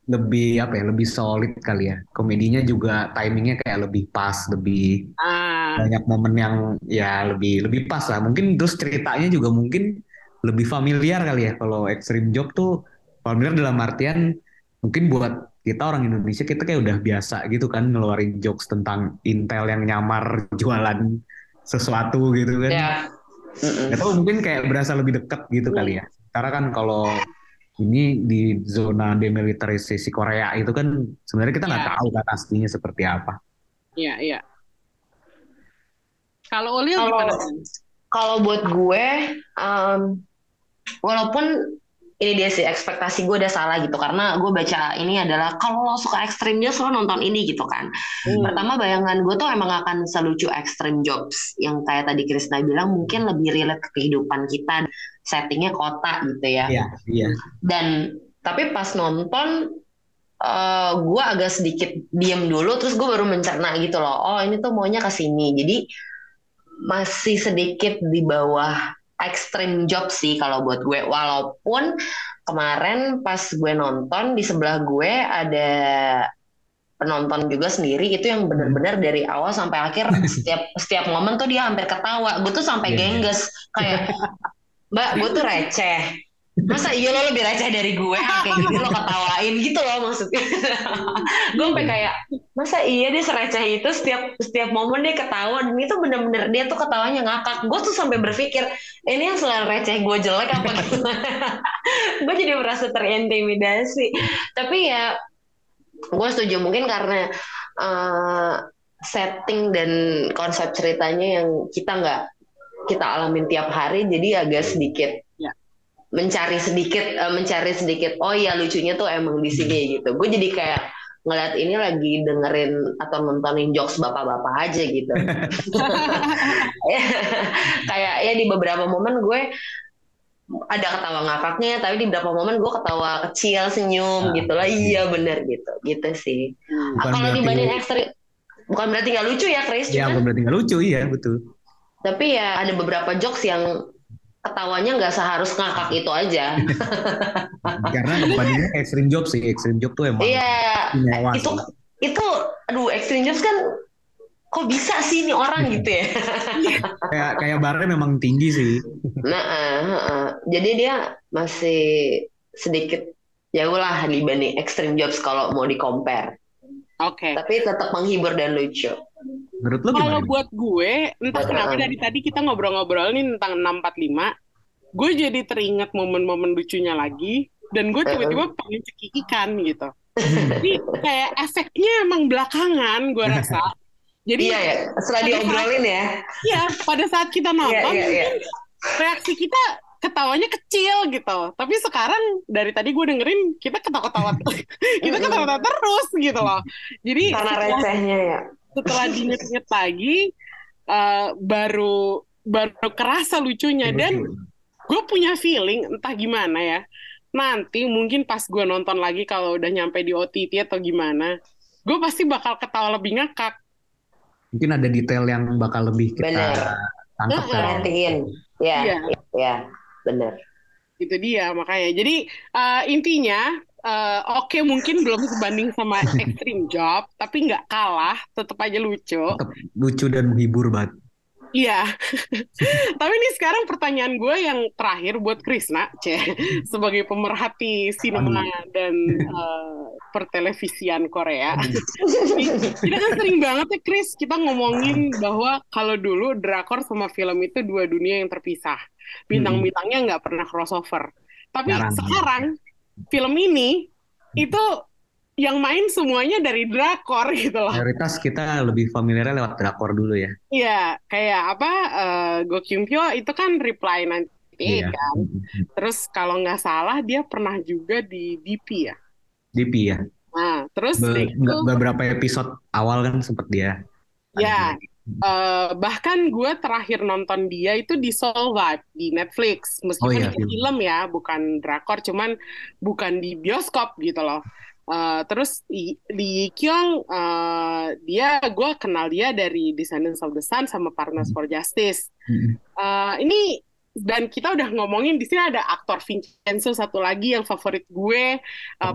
Speaker 3: Lebih apa ya, lebih solid kali ya. Komedinya juga timingnya kayak lebih pas, lebih
Speaker 1: ah,
Speaker 3: banyak momen yang ya lebih lebih pas lah. Mungkin terus ceritanya juga mungkin lebih familiar kali ya. Kalau Extreme Job tuh familiar dalam artian mungkin buat kita orang Indonesia kita kayak udah biasa gitu kan ngeluarin jokes tentang Intel yang nyamar jualan sesuatu gitu kan.
Speaker 2: Mm-mm.
Speaker 3: Gak tahu mungkin kayak berasa lebih dekat gitu kali ya. Karena kan kalau ini di zona demilitarisasi Korea itu kan sebenarnya kita nggak
Speaker 1: Ya.
Speaker 3: tahu kan aslinya seperti apa.
Speaker 1: iya iya. Kalau Ulil
Speaker 2: Kalau-
Speaker 1: gimana?
Speaker 2: Kalau buat gue, em, walaupun ini dia sih ekspektasi gue udah salah gitu karena gue baca ini adalah kalau lo suka extreme jobs lo nonton ini gitu kan.
Speaker 1: Hmm.
Speaker 2: Pertama bayangan gue tuh emang akan selucu extreme jobs yang kayak tadi Krisna bilang mungkin lebih relate ke kehidupan kita, settingnya kota gitu ya.
Speaker 3: Iya, iya.
Speaker 2: Dan tapi pas nonton eh gue agak sedikit diem dulu terus gue baru mencerna gitu loh. Oh ini tuh maunya ke sini. Jadi masih sedikit di bawah extreme job sih kalau buat gue. Walaupun kemarin pas gue nonton di sebelah gue ada penonton juga sendiri itu yang benar-benar dari awal sampai akhir setiap setiap momen tuh dia hampir ketawa. Gue tuh sampai
Speaker 3: Iya.
Speaker 2: gengges kayak Mbak, gue tuh receh. Masa iya lo lebih receh dari gue? Kayak gitu lo ketawain gitu loh maksudnya. gue sampai kayak, masa iya dia sereceh itu setiap setiap momen dia ketawa dan itu bener-bener dia tuh ketawanya ngakak. Gue tuh sampai berpikir, ini yang selain receh gue jelek apa gimana? gue jadi merasa terintimidasi. Tapi ya, gue setuju mungkin karena eh, setting dan konsep ceritanya yang kita nggak kita alamin tiap hari jadi agak sedikit. Mencari sedikit eh, mencari sedikit oh ya lucunya tuh emang di sini gitu. Gue jadi kayak ngeliat ini lagi dengerin atau nontonin jokes bapak-bapak aja gitu. Ya, kayak ya di beberapa momen gue ada ketawa ngakaknya tapi di beberapa momen gue ketawa kecil senyum
Speaker 3: Ah,
Speaker 2: gitu lah. iya. Bener gitu. Gitu sih.
Speaker 1: Hmm.
Speaker 3: Bukan
Speaker 2: kalau dibanding ekstrim bukan berarti nggak lucu ya Chris
Speaker 3: Ya, bukan berarti nggak lucu, iya betul.
Speaker 2: tapi ya ada beberapa jokes yang ketawanya nggak seharus ngakak itu aja.
Speaker 3: Karena kebandingannya extreme job sih, extreme job tuh emang
Speaker 2: Iya,
Speaker 3: nyawa
Speaker 2: itu
Speaker 3: sih.
Speaker 2: itu aduh extreme jokes kan kok bisa sih ini orang gitu ya.
Speaker 3: Kayak kayak barnya memang tinggi sih.
Speaker 2: Nah, eh, eh. jadi dia masih sedikit jauh lah dibanding extreme jobs kalau mau di compare.
Speaker 1: Oke.
Speaker 2: Tapi tetap menghibur dan lucu.
Speaker 3: Menurut lo
Speaker 1: Kalau buat gue, entah
Speaker 2: Buat
Speaker 1: kenapa
Speaker 2: Aan.
Speaker 1: dari tadi kita ngobrol-ngobrol nih tentang 645, gue jadi teringat momen-momen lucunya lagi, dan gue tiba-tiba pengen cekikikan gitu. Jadi kayak efeknya emang belakangan gue rasa. Jadi
Speaker 2: Iya ya, setelah diobrolin ya.
Speaker 1: Iya, pada saat kita nonton
Speaker 2: Iya, iya, iya.
Speaker 1: mungkin reaksi kita ketawanya kecil gitu. Tapi sekarang dari tadi gue dengerin kita ketawa-ketawa kita ketawa-ketawa terus gitu loh. Jadi
Speaker 2: Karena
Speaker 1: setelah,
Speaker 2: recehnya ya.
Speaker 1: setelah diinget-inget lagi eh, baru baru kerasa lucunya dan gue punya feeling entah gimana ya. Nanti mungkin pas gue nonton lagi kalau udah nyampe di OTT atau gimana, gue pasti bakal ketawa lebih ngakak.
Speaker 3: Mungkin ada detail yang bakal lebih kita
Speaker 2: Bener.
Speaker 3: tangkap kan.
Speaker 2: Ya,
Speaker 1: Iya.
Speaker 2: ya, bener.
Speaker 1: itu dia makanya. Jadi eh, intinya eh, oke mungkin belum sebanding sama Extreme Job tapi nggak kalah tetap aja lucu.
Speaker 3: Tetap lucu dan menghibur banget.
Speaker 1: iya. Tapi ini sekarang pertanyaan gue yang terakhir buat Krisna C sebagai pemerhati sinema dan eh, pertelevisian Korea. Kita kan sering banget ya Chris kita ngomongin bahwa kalau dulu drakor sama film itu dua dunia yang terpisah bintang-bintangnya nggak pernah crossover tapi
Speaker 3: Jarang.
Speaker 1: sekarang film ini itu yang main semuanya dari drakor gitu loh
Speaker 3: Mayoritas kita lebih familiar lewat drakor dulu ya.
Speaker 1: Iya kayak apa eh, Go Kyung Pyo itu kan Reply 98
Speaker 3: Iya.
Speaker 1: kan terus kalau nggak salah dia pernah juga di DP ya
Speaker 3: DP ya.
Speaker 1: nah terus
Speaker 3: Be-
Speaker 1: itu
Speaker 3: beberapa episode awal kan sempet dia.
Speaker 1: Ya, eh, bahkan gue terakhir nonton dia itu di Soul Vibe di Netflix, meskipun
Speaker 3: Oh iya,
Speaker 1: itu
Speaker 3: film.
Speaker 1: film ya, bukan drakor, cuman bukan di bioskop gitu loh. Eh, terus di, Kyung, eh, dia gue kenal dia dari Descendants of the Sun sama Partners for Justice. Eh, ini dan kita udah ngomongin di sini ada aktor Vincenzo satu lagi yang favorit gue,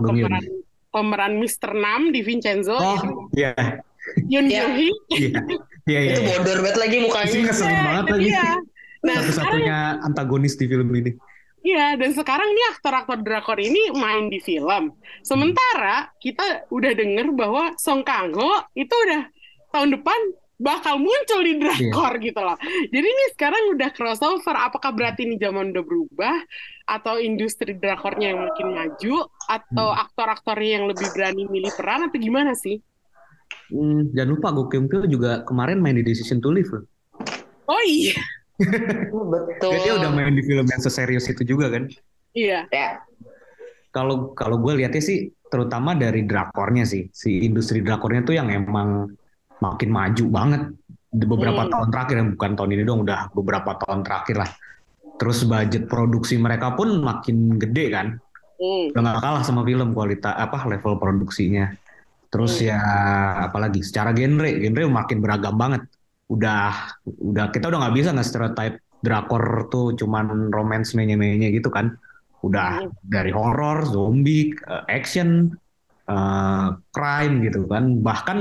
Speaker 3: Yoon.
Speaker 1: pemeran pemeran Mr. Nam di Vincenzo,
Speaker 3: Oh iya,
Speaker 1: Yoon
Speaker 2: Iya.
Speaker 1: Yoo Hee.
Speaker 3: iya, iya, iya.
Speaker 2: Itu bodor banget lagi
Speaker 3: Sih
Speaker 2: mukanya.
Speaker 3: ngeselin
Speaker 1: Iya,
Speaker 3: banget lagi.
Speaker 1: dia. Nah, sekarang
Speaker 3: Satu-satunya antagonis di film ini.
Speaker 1: iya dan sekarang nih aktor-aktor drakor ini main di film. Sementara kita udah denger bahwa Song Kang Ho itu udah tahun depan bakal muncul di drakor gitu loh. Jadi ini sekarang udah crossover. Apakah berarti ini zaman udah berubah atau industri drakornya yang makin maju atau aktor-aktornya yang lebih berani milih peran atau gimana sih?
Speaker 3: Hmm, jangan lupa Go Kyung Pyo juga kemarin main di Decision to Live loh.
Speaker 1: Oh iya,
Speaker 2: Betul.
Speaker 3: Jadi dia udah main di film yang seserius itu juga kan.
Speaker 1: iya.
Speaker 2: Ya,
Speaker 3: Kalau kalau gue lihatnya sih terutama dari drakornya sih. Si industri drakornya tuh yang emang makin maju banget di beberapa
Speaker 1: Hmm.
Speaker 3: tahun terakhir bukan tahun ini dong udah beberapa tahun terakhir lah. Terus budget produksi mereka pun makin gede kan.
Speaker 1: Hmm.
Speaker 3: udah nggak kalah sama film kualitas apa level produksinya terus
Speaker 1: Hmm.
Speaker 3: ya apalagi secara genre genre makin beragam banget. Udah udah kita udah nggak bisa nggak stereotype drakor tuh cuman romance menye-menye gitu kan. Udah
Speaker 1: Hmm.
Speaker 3: dari horror zombie action eh, crime gitu kan. Bahkan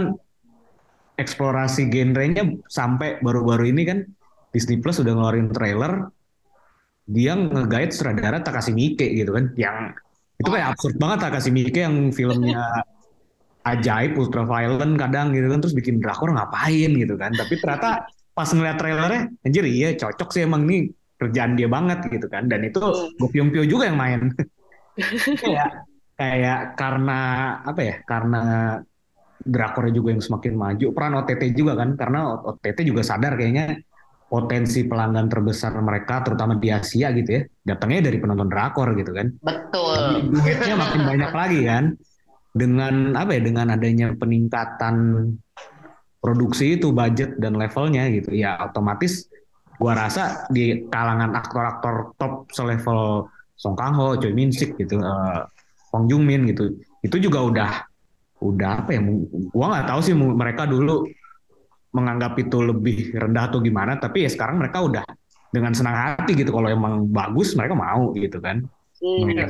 Speaker 3: eksplorasi genrenya sampai baru-baru ini kan Disney Plus udah ngeluarin trailer dia nge-guide sutradara Takashi Miike gitu kan. Yang itu kayak absurd banget Takashi Miike yang filmnya ajaib ultra violent kadang gitu kan terus bikin drakor ngapain gitu kan. Tapi ternyata pas ngeliat trailernya anjir iya cocok sih emang nih kerjaan dia banget gitu kan. Dan itu Go Pyong Pyo juga yang main. Kayak kayak karena apa ya karena drakornya juga yang semakin maju. Peran OTT juga kan karena OTT juga sadar kayaknya potensi pelanggan terbesar mereka terutama di Asia gitu ya datangnya dari penonton drakor gitu kan.
Speaker 2: Betul.
Speaker 3: duitnya makin banyak lagi kan dengan apa ya dengan adanya peningkatan produksi itu budget dan levelnya gitu ya otomatis gua rasa di kalangan aktor-aktor top selevel Song Kang Ho, Choi Min Sik gitu, eh, Hong Jung Min gitu, itu juga udah udah apa ya? Gua nggak tahu sih mereka dulu menganggap itu lebih rendah atau gimana, tapi ya sekarang mereka udah dengan senang hati gitu kalau emang bagus mereka mau gitu kan.
Speaker 1: Hmm.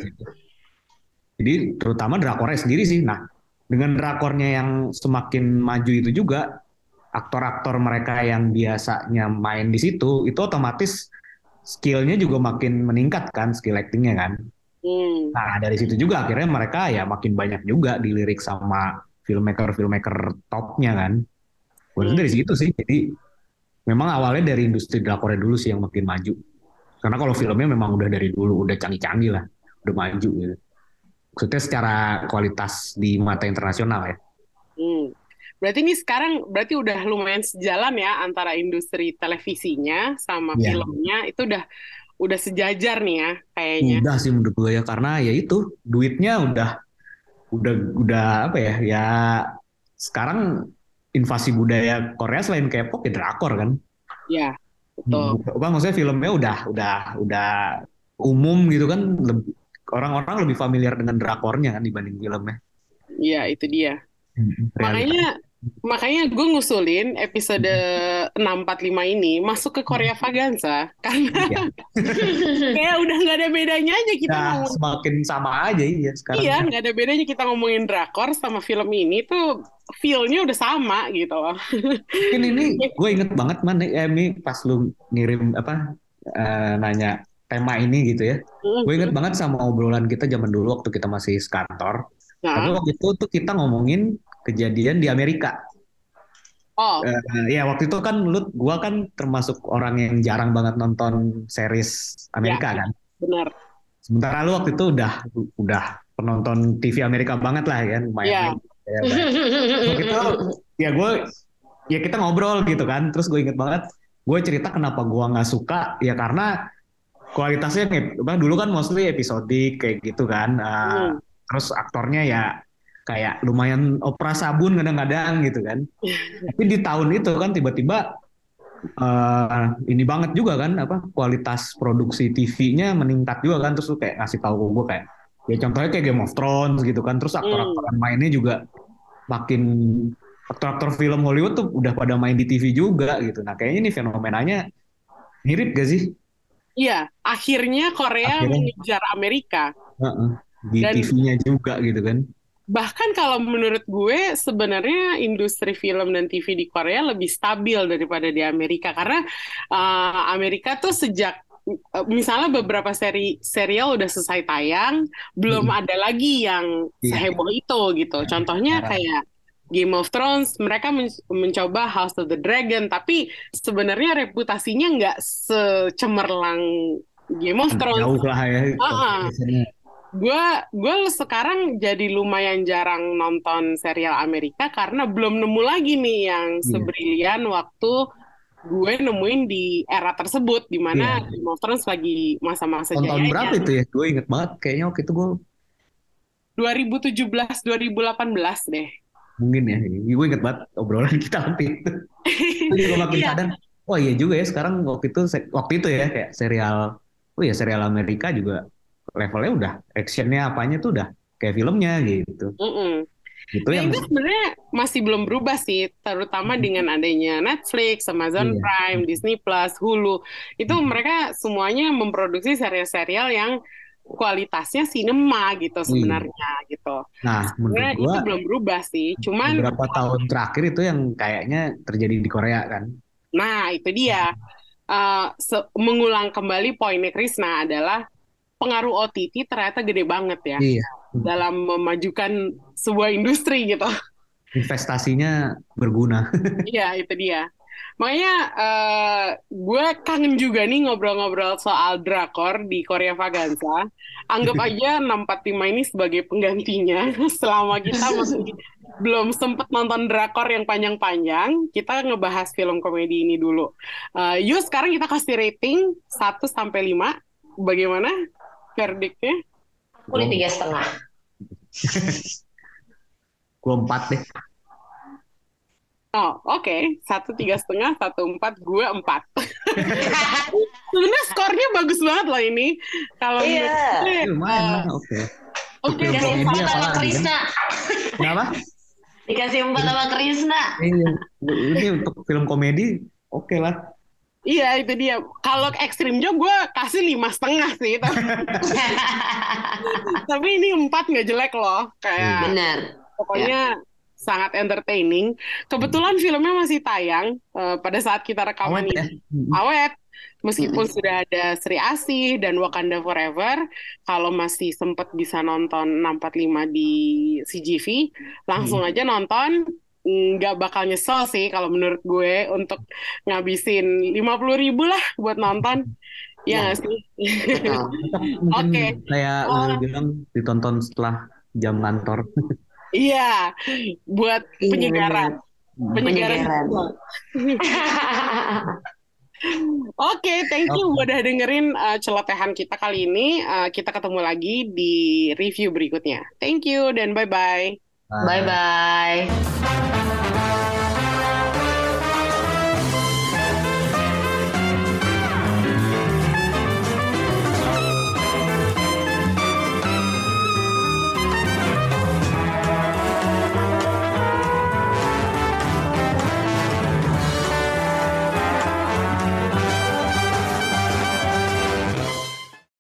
Speaker 3: Jadi terutama drakornya sendiri sih. Nah, dengan drakornya yang semakin maju itu juga aktor-aktor mereka yang biasanya main di situ itu otomatis skillnya juga makin meningkat kan skill actingnya kan.
Speaker 1: Hmm.
Speaker 3: Nah dari situ juga akhirnya mereka ya makin banyak juga dilirik sama filmmaker-filmmaker topnya kan. Gue
Speaker 1: Hmm.
Speaker 3: dari situ sih. Jadi memang awalnya dari industri drakornya dulu sih yang makin maju. Karena kalau filmnya memang udah dari dulu udah canggih-canggih lah, udah maju gitu. Maksudnya secara kualitas di mata internasional ya.
Speaker 1: Hmm. berarti ini sekarang berarti udah lumayan sejalan ya antara industri televisinya sama
Speaker 3: Iya.
Speaker 1: filmnya itu udah udah sejajar nih ya kayaknya.
Speaker 3: Udah sih menurut gue ya karena ya itu duitnya udah udah udah apa ya ya sekarang invasi budaya Korea selain K-pop ya drakor kan.
Speaker 1: Ya, betul.
Speaker 3: Apa maksudnya filmnya udah udah udah umum gitu kan lebih orang-orang lebih familiar dengan drakornya kan dibanding filmnya.
Speaker 1: Iya, itu dia.
Speaker 3: Realita.
Speaker 1: Makanya makanya gue ngusulin episode 645 ini masuk ke Korea Vaganza karena
Speaker 3: Iya.
Speaker 1: kayak udah nggak ada bedanya aja kita
Speaker 3: Nah,
Speaker 1: ngomong
Speaker 3: semakin sama aja iya sekarang.
Speaker 1: Iya, nggak ada bedanya kita ngomongin drakor sama film ini tuh feel-nya udah sama gitu loh.
Speaker 3: Mungkin ini gue inget banget man, eh, ini pas lu ngirim apa eh, nanya tema ini gitu ya. Gue inget banget sama obrolan kita zaman dulu waktu kita masih sekantor. Tapi
Speaker 1: Nah,
Speaker 3: waktu itu tuh kita ngomongin kejadian di Amerika.
Speaker 1: oh,
Speaker 3: Eh, ya waktu itu kan lu, gua kan termasuk orang yang jarang banget nonton series Amerika kan.
Speaker 1: benar.
Speaker 3: Sementara lu waktu itu udah udah penonton TV Amerika banget lah ya, lumayan. Ya, Waktu itu ya gue ya kita ngobrol gitu kan. Terus gue inget banget, gue cerita kenapa gua nggak suka ya karena kualitasnya kayak apa, dulu kan mostly episodik kayak gitu kan. Eh,
Speaker 1: Hmm.
Speaker 3: terus aktornya ya kayak lumayan opera sabun kadang-kadang gitu kan. Tapi di tahun itu kan tiba-tiba eh, ini banget juga kan apa kualitas produksi TV-nya meningkat juga kan terus lu kayak ngasih tahu gue kayak ya contohnya kayak Game of Thrones gitu kan terus aktor-aktor yang mainnya juga makin aktor-aktor film Hollywood tuh udah pada main di TV juga gitu. Nah kayaknya ini fenomenanya mirip gak sih?
Speaker 1: Iya, akhirnya Korea
Speaker 3: Akhirnya.
Speaker 1: mengejar Amerika.
Speaker 3: Heeh. Di
Speaker 1: Dan-
Speaker 3: TV-nya juga gitu kan.
Speaker 1: Bahkan kalau menurut gue sebenarnya industri film dan TV di Korea lebih stabil daripada di Amerika karena uh, Amerika tuh sejak uh, misalnya beberapa seri serial udah selesai tayang, belum
Speaker 3: Hmm.
Speaker 1: ada lagi yang
Speaker 3: Iya.
Speaker 1: seheboh itu gitu. Contohnya
Speaker 3: Sekarang.
Speaker 1: kayak Game of Thrones, mereka men- mencoba House of the Dragon, tapi sebenarnya reputasinya nggak secemerlang Game of Thrones.
Speaker 3: Jauh lah ya.
Speaker 1: Ah.
Speaker 3: biasanya.
Speaker 1: Gue gue sekarang jadi lumayan jarang nonton serial Amerika karena belum nemu lagi nih yang
Speaker 3: Iya.
Speaker 1: sebrilian waktu gue nemuin di era tersebut di mana
Speaker 3: Iya.
Speaker 1: Game of Thrones lagi masa-masa
Speaker 3: Tahun, tahun berapa itu ya? Gue inget banget. Kayaknya waktu itu gue
Speaker 1: 2017 2018 deh.
Speaker 3: Mungkin ya. Gue inget banget obrolan kita waktu itu. Gue juga makin
Speaker 1: Iya.
Speaker 3: sadar. Oh iya juga ya sekarang waktu itu waktu itu ya kayak serial. Oh iya serial Amerika juga levelnya udah actionnya apanya tuh udah kayak filmnya gitu.
Speaker 1: Mm-mm.
Speaker 3: Itu
Speaker 1: Ya,
Speaker 3: yang
Speaker 1: itu sebenarnya masih belum berubah sih, terutama dengan adanya Netflix, Amazon
Speaker 3: Iya.
Speaker 1: Prime, Disney Plus, Hulu. Itu
Speaker 3: Hmm.
Speaker 1: mereka semuanya memproduksi serial-serial yang kualitasnya sinema gitu sebenarnya gitu.
Speaker 3: nah
Speaker 1: Sebenarnya
Speaker 3: menurut
Speaker 1: itu belum berubah sih. Cuman
Speaker 3: beberapa tahun terakhir itu yang kayaknya terjadi di Korea kan.
Speaker 1: nah itu dia. Eh, se- mengulang kembali poinnya Krisna adalah pengaruh OTT ternyata gede banget ya
Speaker 3: Iya.
Speaker 1: dalam memajukan sebuah industri gitu.
Speaker 3: Investasinya berguna.
Speaker 1: Iya, itu dia. Makanya eh, gue kangen juga nih ngobrol-ngobrol soal drakor di Korea Vaganza. Anggap aja 645 ini sebagai penggantinya selama kita masih belum sempet nonton drakor yang panjang-panjang, kita ngebahas film komedi ini dulu. Eh, yuk sekarang kita kasih rating 1 sampai 5. Bagaimana verdictnya?
Speaker 2: Aku di tiga setengah.
Speaker 3: Gue empat deh.
Speaker 1: Oh, oke. Satu tiga setengah, satu empat, gue empat. Sebenarnya skornya bagus banget loh ini. Kalau
Speaker 2: Iya.
Speaker 1: menurut gue,
Speaker 3: Eh, lumayan
Speaker 1: eh,
Speaker 3: lah, oke.
Speaker 1: Oke,
Speaker 2: Dikasih empat sama? Krisna.
Speaker 3: Kenapa?
Speaker 2: Dikasih empat sama Krisna.
Speaker 3: Iya, ini untuk film komedi oke lah.
Speaker 1: Iya itu dia. Kalau ekstrim job gue kasih lima setengah sih. Tapi, tapi ini empat nggak jelek loh. Kayak
Speaker 2: Benar.
Speaker 1: pokoknya sangat entertaining. Kebetulan filmnya masih tayang eh, pada saat kita rekaman
Speaker 3: Awet ya.
Speaker 1: ini. Awet. Meskipun sudah ada Sri Asih dan Wakanda Forever, kalau masih sempat bisa nonton 645 di CGV, langsung aja nonton. Nggak bakal nyesel sih kalau menurut gue untuk ngabisin 50 ribu lah buat nonton. Iya
Speaker 2: Ya.
Speaker 1: nggak sih?
Speaker 3: Mungkin
Speaker 1: Oke.
Speaker 3: kayak
Speaker 1: Oh.
Speaker 3: lu bilang ditonton setelah jam kantor.
Speaker 1: Iya, buat
Speaker 2: Iya,
Speaker 1: penyegaran. penyegaran. Oke, thank you
Speaker 3: Oke.
Speaker 1: udah dengerin uh, celotehan kita kali ini. Uh, kita ketemu lagi di review berikutnya. Thank you dan bye-bye.
Speaker 2: Bye bye.